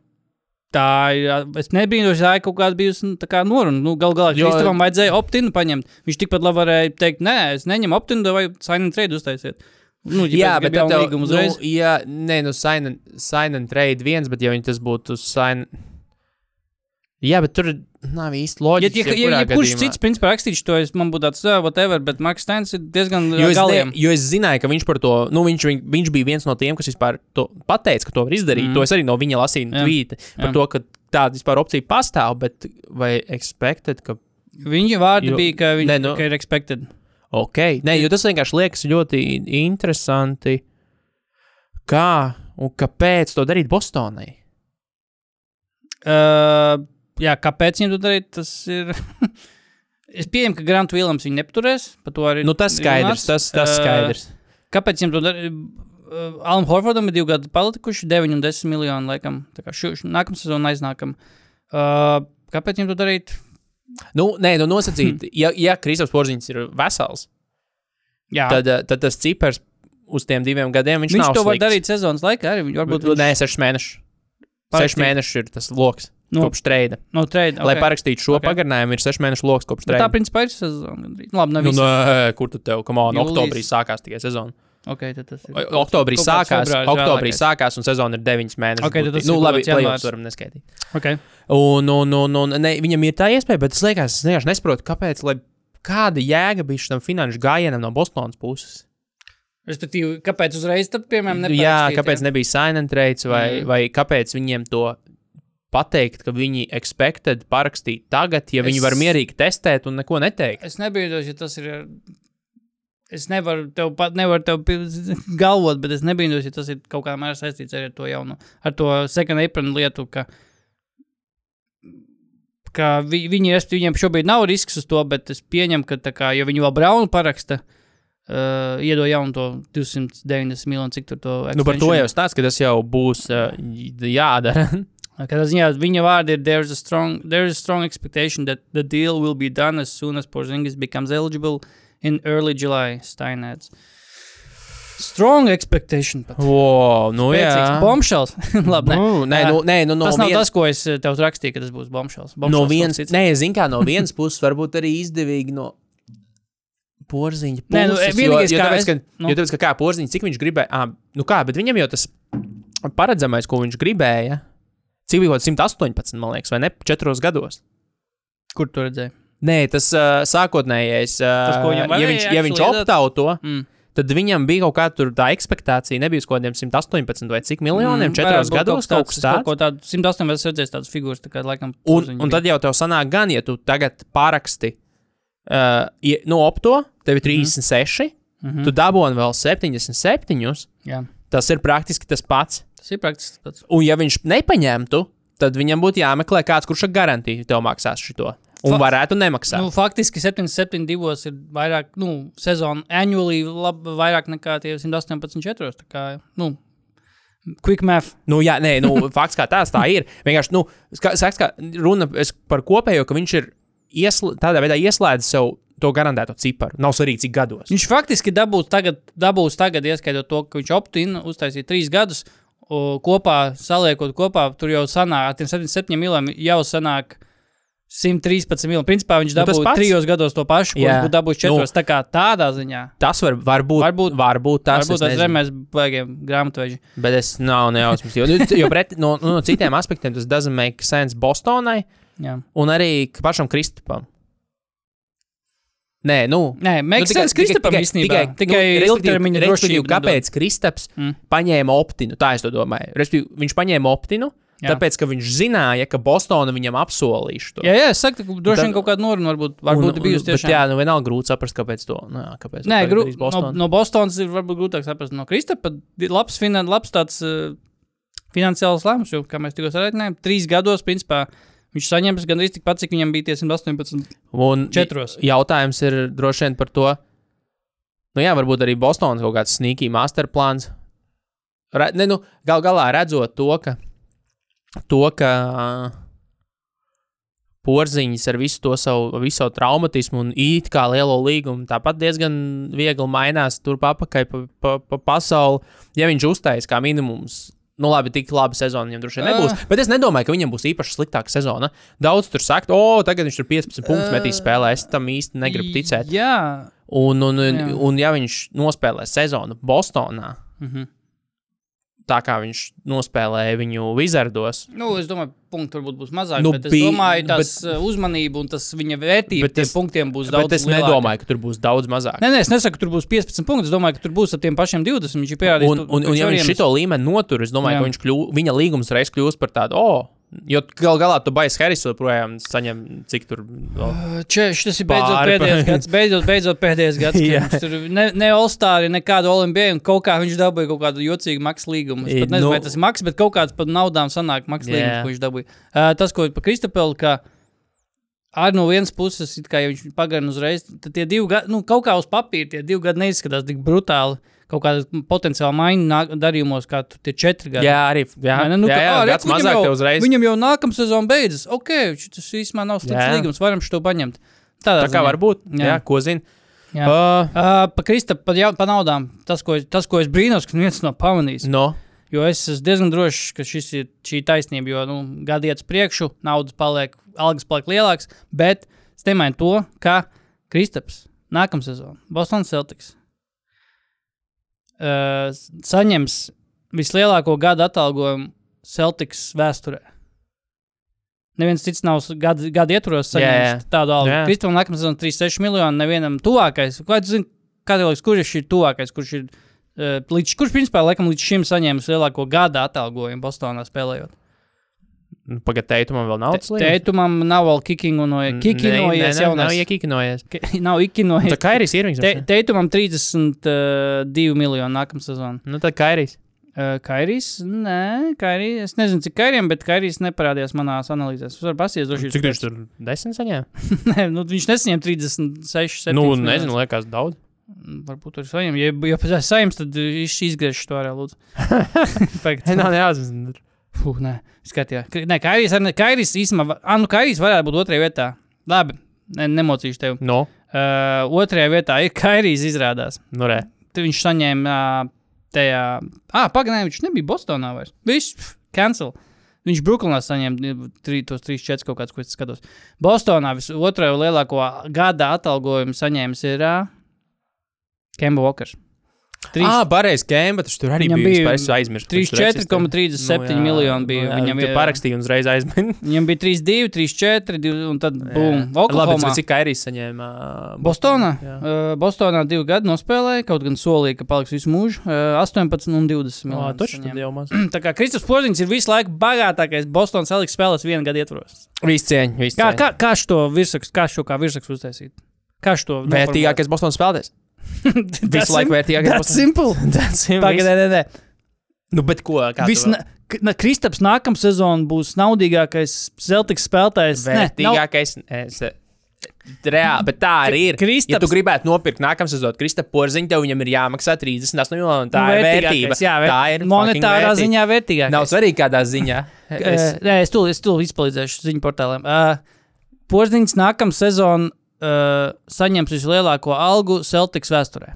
tā ir. Es nebrīnos, ja kaut kāda bijusi nu, tā kā noruna. Nu, Galu galā
Jo-
Kristofam vajadzēja optinu paņemt. Viņš tikpat labi varēja teikt, nē, es neņemu optinu, vai sign and trade uztaisiet. Nu,
Jā, bet tev,
līguma
nu,
uzreiz.
jā, nē, nu, sign and, sign and trade viens, bet ja viņi tas būtu sign. Jā, bet tur nav īsti
Ja,
loģiski.
ja, ja, ja kurš cits, principā, rakstīšu to, es, man būtu tāds, uh, whatever, bet Marks Steins ir diezgan
Jo es, ne,
galiem.
jo es zināju, ka viņš par to, nu, viņš, viņ- viņš bija viens no tiem, kas vispār to pateica, ka to var izdarīt. Mm. To es arī no viņa lasīju
Jā.
tvīti par
Jā.
to, ka tāda vispār opcija pastāv, bet vai expected, ka
Viņa vārdi
Jo-
bija, ka viņš
Nē, nu-
ka ir expected.
Ok. Nē, jo tas vienkārši liekas ļoti interesanti, kā un kāpēc to darīt Bostonai.
Uh, jā, kāpēc viņam to darīt? Tas ir. es pieņemu, ka Grants Vilams viņu nepaturēs. Par to arī
Nu, tas skaidrs,
runāts.
tas, tas
Ā,
skaidrs.
Kāpēc viņam to darīt? Uh, Alam Horfordam ir divi gadi palikuši, 9 un 10 miljoni, laikam. Tā kā šo, nākamā sezona aiznākam. Uh, kāpēc viņam to darīt?
Nu, nē, nu, nosacīt, ja, ja Kristofers Porziņš ir vesels,
Jā,
tad, eh, tad tas cipars uz tiem diviem gadiem viņš,
viņš to var
slikts.
darīt sezonas laikā. Arī varbūt
Nu, Nē, sešas mēnešus. Seši mēneši ir tas lokus
Nu,
no, kopš treida.
no trade.
Okay. Lai parakstītu šo
Ok.
okay. pagarinājumu, ir seši mēnešu lokus kopš
Tā
treida.
principā ir sezona. Nu, labi, nav
Nu, nē, kur tu tev, kam on, oktobrī sākās tikai sezona.
Okay, tad tas ir.
Oktobrī sākās, oktobrī
vēlākais.
sākās un sezona ir deviņas mēnešus.
Ok, tad
būtībā.
tas
nu,
ir
labi,
janvārs.
varam neskaitīt.
Okay.
Un, un, un, un ne, viņam ir tā iespēja, bet es liekas, es vienkārši nesaprotu, kāpēc, lai kāda jēga bija šim finanšu gājienam no Bostonas puses.
Respektīvi, kāpēc uzreiz tad, piemēram,
Jā,
neparakstīt,
kāpēc nebija sign and trades, vai,
Mm.
vai kāpēc viņiem to pateikt, ka viņi expected parakstīt tagad, ja es... viņi var mierīgi testēt un neko neteikt.
Es nebiju, ja tas ir. Es nevaru tev pat nevaru tev galvot, bet es nebiju, ja tas ir kaut kādā mērā saistīts ar to jaunu, ar to second apron lietu, ka, ka vi, viņi, es- viņiem šobrīd nav risks uz to, bet es pieņemu, ka, kā, ja viņi vēl Braunu paraksta, uh, iedod jaunu to 290 miljonu, cik tur to
Nu, par to jau stāsta, ka tas jau būs uh, jādara.
Katrā ziņā viņa vārdi ir there's a strong, there is a strong expectation that the deal will be done as soon as Porzingis becomes eligible in early July, Steinets. Strong expectation. Pat.
wow, nu jā.
Spēcīgs bombshells. Labi, nē.
Nu, nē, nu, nē, nu, no
tas nav
vien-
tas, ko es eh, tev rakstīju, ka tas būs bombshells.
no
Bombshells
vienas, nē, zinu, kā no vienas puses, varbūt arī izdevīgi no porziņa puses.
Nē, nu, vienīgais,
jo, jo,
kā
tāpēc,
es-
ka,
nu.
nu. jo tāpēc, ka kā porziņš, cik viņš gribēja, ah, nu kā, bet viņam jau tas paredzamais, ko viņš gribēja, cik bija kaut kāds 118, man liekas, vai ne, četros gados.
Kur tu redzēji?
Nē, tas uh, sākotnējais, uh,
Tas, ko viņam
ja
varēja
viņš, ja viņš optauto,
Mm.
tad viņam bija kaut kāda tā expectācija, nebija uz kaut kādiem 118 vai cik miljoniem, mm, četros gados kaut kas tāds.
Kaut tādu 108 vēl redzējis tādas figūras, tā kā laikam.
Un, un tad jau tev sanāk, gan, ja tu tagad paraksti uh, ie- no opto, tev ir 36, mm. -hmm. tu dabūji vēl 77.
Jā,
Tas ir praktiski tas pats.
tas ir praktiski tas pats.
Un, ja viņš nepaņemtu, tad viņam būtu jāmeklē kāds, kurš ar garantiju tev maksās šo. Un
Fa-
varētu nemaksāt.
Nu, faktiski 77 divos ir vairāk, nu, sezona annually lab, vairāk nekā tie 118 četros. Tā kā, nu, quick math.
Nu, jā, nē, nu, fakts kā tāds tā ir. Vienkārši, nu, saks, kā runa par kopējo, ka viņš ir iesl tādā veidā ieslēdzis sev to garantēto ciparu. Nav svarīgi, cik gados.
Viņš faktiski dabūs tagad, dabūs tagad ieskaitot to, ka viņš optīnu uztaisīja trīs gadus. Kopā, saliekot kopā, tur jau sanāk, ar tiem 77 miljoniem jau sanāk 113 miljoni. Principā viņš
Nu,
dabūja
pats.
trijos gados to pašu, ko viņš būtu dabūjis četros. Nu, tā kā tādā ziņā.
Tas var, var būt.
Varbūt-
varbūt tas
Varbūt
es
tas
nezinu.
zemēs baigiem grāmatveži.
Bet es nav nejausmas. Jo, nu, jo pret, no, nu, no citiem aspektiem tas doesn't make sense Bostonai
Jā.
un arī pašam Kristupam. Nē, nu.
Nē, Meksikas nu, Kristapam īstenībā. Tikai
nu,
ilgtermiņa drošība.
Kāpēc Kristaps
Mm.
mm. paņēma optinu? Tā es to domāju. Respektīvi, viņš paņēma optinu,
Jā.
Jā. tāpēc, ka viņš zināja, ka Bostona viņam apsolīs to.
Jā, jā, es saku, ka droši vien kaut kāda noruna varbūt, varbūt ir bijusi
bet
tiešām.
Jā, nu vienalga grūti saprast, kāpēc to. Nu, jā, kāpēc
Nē, gru,
darīs
no, no Bostonas ir varbūt grūtāk saprast. No Kristapa labs, finan, labs tāds uh, finansiāls lēmums, jo, kā mēs tikko sarunājām, trīs gados, principā, viņš saņems gandrīz tikpat, cik viņam bija tie 118.
Un
četros.
jautājums ir droši vien par to, Nu, jā, varbūt arī Bostonas kaut kāds sneaky masterplāns. Re, ne, nu, gal galā redzot to, ka, to, ka uh, porziņš ar visu to savu, visu savu traumatismu un it kā lielo līgumu tāpat diezgan viegli mainās turp apakaļ pa, pa, pa pasauli. Ja viņš uztais kā minimums. Nu, labi, tik laba sezona viņam droši vien nebūs. Uh. Bet es nedomāju, ka viņam būs īpaši sliktāka sezona. Daudz tur saka, o, tagad viņš tur 15 punktus
Uh,
metīs spēlē. Es tam īsti negribu ticēt.
Jā,
Un, un, un,
Jā.
un ja viņš nospēlē sezonu Bostonā,
Mhm.
Tā kā viņš nospēlēja viņu Wizardos,
nu, es domāju, punkti varbūt būs mazāk.
Nu,
bet es domāju, tas bet, uzmanība un tas viņa vērtība
Bet es-
punktiem būs daudz
bet es
lielāka.
nedomāju, ka tur būs daudz mazāk.
Nē, nē, es nesaku, ka tur būs 15 punkti. Es domāju, ka tur būs ap tiem pašiem 20. Viņš ir pierādījis,
Un, un, un ja viņš šito līmeni notur, es domāju,
Jā.
Ka kļū, viņa līgums reiz kļūs par tādu, oh, jo gal galā tu baigi Harris joprojām saņem, cik tur. Oh.
Češ, tas ir beidzot
Pāri pa-
pēdējais gads. Beidzot, beidzot pēdējais gads. viņš Tur ne, ne All-Star, nekādu Olimpiju, un kaut kā viņš dabūja kaut kādu jocīgu maksu līgumu. Es pat nezinu,
nu-
vai tas ir maks, bet kaut kāds par naudām sanāk maksu
Jā.
līgums, ko viņš dabūja. Uh, tas, ko par Kristapelu, ka arī no vienas puses, kā ja viņš pagarina uzreiz, tad tie divi gadi, nu, kaut kā uz papīra, tie divi gadi neizskatās tik brutāli. Kaut kāda potenciāla maiņa darījumos, kā tur tie četri gadi.
Jā, arī. Jā,
ne? Nu,
jā, jā,
ā, re,
gads
viņam
mazāk
jau,
uzreiz.
Viņam jau nākamā sezona beidzas. Ok, tas īstenībā nav slikts
Jā.
līgums, varam šo paņemt. Tādā
Tā kā
ziņā.
var būt. Jā,
Jā.
jā ko zina.
Jā.
Uh,
Uh, pa Kristapam, pa, jau- pa naudām. Tas, ko, tas, ko es brīnos, ka viens nav pamanījis.
no.
Jo es esmu diezgan drošs, ka šis ir šī taisnība, jo nu, gadi iet uz priekšu, naudas paliek, algas paliek lielākas. Bet es nemāju to, ka Kristaps nākamā sezona Boston Celtics uh, saņems vislielāko gada atalgojumu Celtics vēsturē. Neviens cits nav gada, gada ietvaros saņēmis tādu algu. Kristapam nākamā sezona 36 miljoni, nevienam tuvākais. Kā tu zini, kā tev liekas, kurš ir tuvākais, kurš ir uh, līdz, kurš principā laikam līdz šim saņēmis lielāko gada atalgojumu Bostonā spēlējot?
Pagaidām, man vēl nav tas
Teitumam nav vēl kikingu no kikinojies
Nav
jaunais.
iekikinojies.
Ki- Nav ikinojies.
Tā kā ir īrings.
Te, teitumam 32 miljoni nākamā sezona.
Nu, kā ir.
Uh, Kairijs, nē, Kairijs. Es nezinu, cik Kairijam, bet Kairijs neparādījās manās analīzēs. Es varu pasies,
Cik viņš tur desmit saņēma?
Nē, nu, viņš nesaņem 36, 7.
Nu, nezinu, liekas, daudz.
Varbūt tur saņem. Ja, ja pēc saņems, tad viņš izgriež to ārā, lūdzu. Pagaid.
Nav jāzina.
Puh, nē, skatījā. Ka- Nē, Kairijs, ne- Kairijs īstenībā, ah, nu, Kairijs varētu būt otrajā vietā. Labi, ne, nemocīšu tevi.
No,
Uh, otrajā vietā ir Kairijs izrādās.
nu, re.
Tad viņš saņēma uh, tajā, ah, pagaidām, viņš nebija Bostonā vairs. Viss, cancel. Viņš Brooklynā saņēma tri- tos 3-4 kaut kādus, ko es skatos. Bostonā visotru lielāko gada atalgojumu saņēmis ir uh, Kemba Walkers. Trīs-
Ah, pareizi, Kemba, tas tur arī
Viņam
bija.
bija
Es aizmirsu.
34,37 miljoni bija.
Viņam
Viņam
bija parakstīja un uzreiz aizmirsu.
Viņam bija 3-2, 3-4, un tad bum.
Labi,
Oklahomā.
cik Kairijs saņēma?
Bostonā?
Jā.
Uh, Bostonā divu gadu nospēlēja, kaut gan solīja, ka paliks visu mūžu. Uh, 18 un 20
Ā,
miljonus.
Taču jau maz.
Tā kā Kristofers Porziņš ir visu laiku bagātākais Bostonas Eliks spēlētājs vienu gadu ietvaros.
Viss cieņa, viss
Kā,
cieņa.
kā, kā šo virsrakstu, kā šo kā virsrakstu uztaisīt? Kā šo
Vērtīgākais Bostonas spēlētājs. Visu laiku vērtīgākais
Tas simple.
Tas ir
Pagaid, nē, nē.
Nu, bet ko?
Viss na- na- Kristaps nākamā sezona būs naudīgākais Celtics spēlētājs. Nē, nav-
Vērtīgākais. es- Reāli, bet tā arī ir.
Kristaps-
Ja tu gribētu nopirkt nākamā sezona Krista Porziņu, tev viņam ir jāmaksā 38 miljoni. Tā
Nu,
ir
vērtīgākais,
vērtība.
Jā, vēr-
tā ir
monetārā
fucking
ziņā
vērtība.
vērtīgākais.
Nav svarīgi, kādā ziņā.
Es... Nē, es tūlīt izpalīdzēšu ziņu portāliem. Uh, Porziņš nākamā sezona uh, saņems vislielāko algu Celtics vēsturē.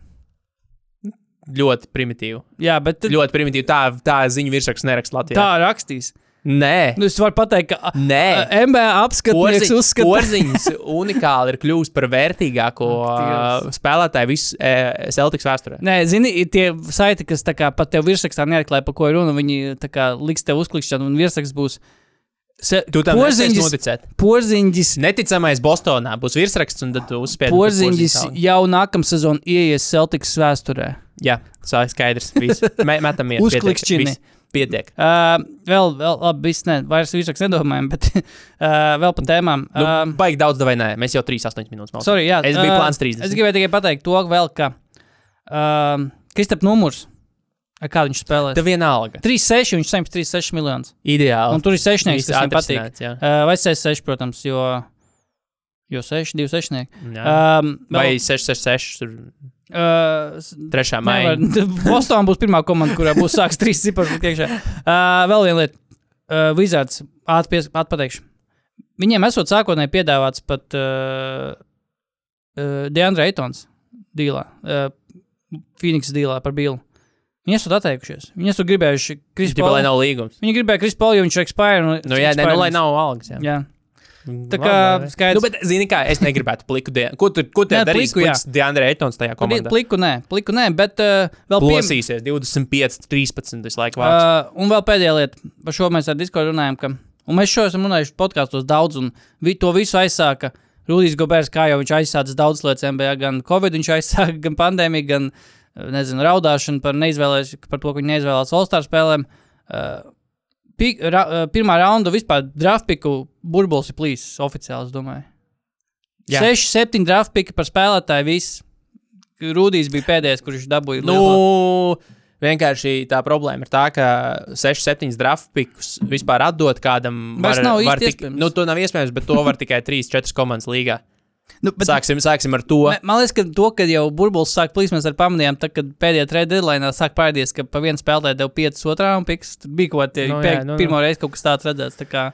ļoti primitīvi.
Jā, bet tad,
Ļoti primitīvi. Tā, tā ziņu virsraksts neraksta Latvijā.
tā rakstīs.
Nē,
Nu, es varu pateikt, ka
nē.
uh, MBA
Porziņš,
uzskata,
Porziņš unikāli ir kļuvis par vērtīgāko uh, spēlētāju visu uh, Celtics vēsturē.
Nē, zini, tie saiti, kas pat tev virsrakstā neatklāja, par ko ir runa. Viņi liks tev uzklikšķinu, un virsraksts būs. Se,
Tu tam noticēt.
porziņģis,
Neticamais Bostonā būs virsraksts, un tad tu uzspēj.
porziņģis jau nākamā sezona ieies Celtics vēsturē.
Jā, sā- skaidrs. viss. Mē- Metam mieru.
Uzklikšķini.
pietiek.
Uh, vēl, vēl, labi, viss ne, vairs virsraksts nedomājam, bet uh, vēl par tēmām.
Nu,
Uh,
baigi daudz, vai nē? Mēs jau 3-8 minūtes mācāmies.
sorry, jā,
Es biju
ā,
plāns 30.
Es gribēju tikai pateikt to vēl, ka uh, Kristap numurs, ar kādu viņš spēlē.
Tev vienalga.
3-6, viņš saņems 3-6 miljonus.
Ideāli.
Un tur ir sešnieks,
Viss
kas viņam patīk.
jā.
Uh, vai 6-6, protams, jo, jo 6, 2 sešnieki.
Jā.
Um,
Vai
vēl,
666? Tur...
Uh,
Trešā maija.
Bostonā būs pirmā komanda, kurā būs sāks trīs cipars iekšā. Uh, vēl viena lieta. Uh, Vizards, ātri pateikšu. Viņiem esot sākotnēji piedāvāts pat uh, uh, Deandre Eitons dīlā, uh, Phoenix dīlā par Billu. Viņi esat atteikušies. Viņi esat gribējuši
Tipā, lai nav līgums.
Viņi gribēja Kristu Pauli, jo viņš ir expire. un-
Nu, jā, nē, nu, lai nav algas. Jā.
Jā. Tā kā skaidrs.
Nu, bet, zini, kā es negribētu pliku dienu. Ko tu, ko
Nē,
darīsi?
pliku, jā.
Diandre Eitons tajā komandā.
Pliku nē, pliku nē, bet uh, vēl pie,
Plosīsies 25, 13 visu laiku vārds.
Uh, un vēl pēdējā lieta, par šo mēs ar Discord runājam, ka, un mēs šo esam runājuši podkāstos daudz, un vi, to visu aizsāka Rudijs Gobērs, kā jau viņš aizsācis daudz lietas NBA, gan Covid viņš aizsāka, gan pandēmija, gan, nezinu, raudāšana par, par to, ka viņi neizvēlējās All-Star spēlēm. Uh, pi, ra, uh, pirmā raunda vispār draftpiku burbulis ir plīsis oficiāli, es domāju.
Jā.
6, 7 draftpiki par spēlētāju, viss. Rudijs bija pēdējais, kurš dabūja.
Nu,
lielāko.
vienkārši tā problēma ir tā, ka 6, 7 draftpikus vispār atdot kādam.
Vairs nav īsti
tik,
iespējams.
Nu, to nav iespējams, bet to var tikai 3, 4 komandas līgā.
Nu, bet-
Sāksim, sāksim ar to.
Man, liekas, ka to, kad jau burbulis sāk plīst, mēs arī pamanījām, tad, kad pēdējā trade deadline sāk pārdies, ka pa vienu spēlētāju deva 5 otrā un piks. Tur bija kaut kāda
Nu,
nu,
jā, nu, nu.
pirmā reize kaut kas tāds redzēts. Tā kā,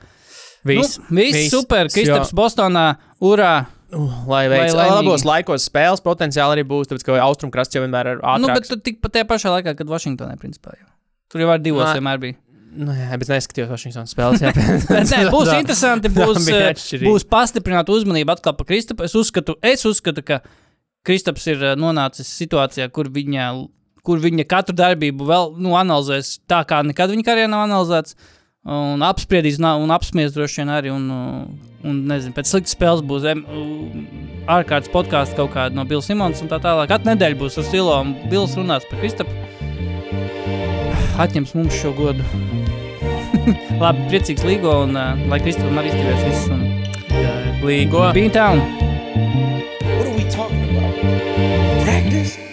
Viss.
nu, viss, viss super. Kristaps Bostonā, urā!
Uh, lai veiktu
Lai laimīgi.
labos laikos spēles, potenciāli arī būs, tāpēc ka austrumkrasts jau vienmēr ir
Nu, bet
ātrāks.
tur tik pat tajā pašā laikā, kad Vašingtonē, principā, jau. Tur jau ar divos vienmēr bija.
Nu, jā, bet es neskatījos Vašingtonas spēles. Jā,
Bet, nē, būs interesanti, būs, eh, būs pastiprināta uzmanība atkal par Kristapu. Es uzskatu, es uzskatu, ka Kristaps ir eh, nonācis situācijā, kur viņa, kur viņa katru darbību vēl nu, analizēs tā, kā nekad viņa karjerā nav analizēts. Un apspriedīs, un apsmies droši vien arī. Un, uh, un nezinu, pēc sliktas spēles būs ārkārtas podkāsts kaut kāda no Bills Simons un tā tālāk. Katru nedēļu būs ar Silo un Bills runās par Kristapu. Atņems mums šo godu. Labi, priecīgs līgo un uh, lai Kristupam arī izdevies viss. Un...
Līgo.
Bean Town!
What are we talking about? Practice?